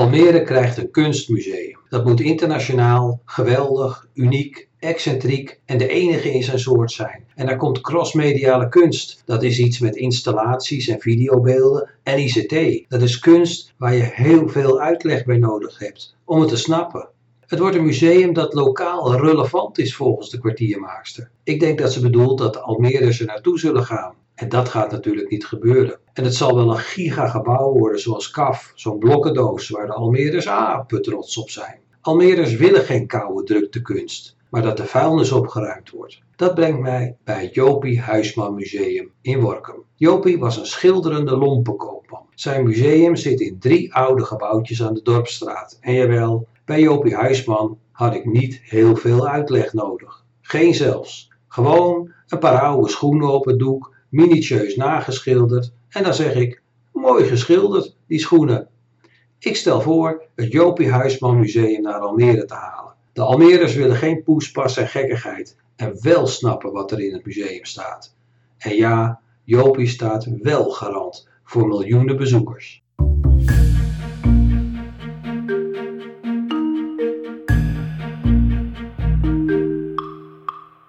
Almere krijgt een kunstmuseum. Dat moet internationaal, geweldig, uniek, excentriek en de enige in zijn soort zijn. En daar komt crossmediale kunst. Dat is iets met installaties en videobeelden en ICT. Dat is kunst waar je heel veel uitleg bij nodig hebt om het te snappen. Het wordt een museum dat lokaal relevant is volgens de kwartiermaakster. Ik denk dat ze bedoelt dat de Almeerders er naartoe zullen gaan. En dat gaat natuurlijk niet gebeuren. En het zal wel een gigagebouw worden zoals KAF, zo'n blokkendoos waar de Almeerders apen trots op zijn. Almeerders willen geen koude druktekunst, maar dat de vuilnis opgeruimd wordt. Dat brengt mij bij het Jopie Huisman Museum in Workum. Jopie was een schilderende lompenkoopman. Zijn museum zit in drie oude gebouwtjes aan de Dorpstraat. En jawel, bij Jopie Huisman had ik niet heel veel uitleg nodig. Geen zelfs. Gewoon een paar oude schoenen op het doek, minutieus nageschilderd en dan zeg ik, mooi geschilderd, die schoenen. Ik stel voor het Jopie Huisman Museum naar Almere te halen. De Almeerders willen geen poespas en gekkigheid en wel snappen wat er in het museum staat. En ja, Jopie staat wel garant voor miljoenen bezoekers.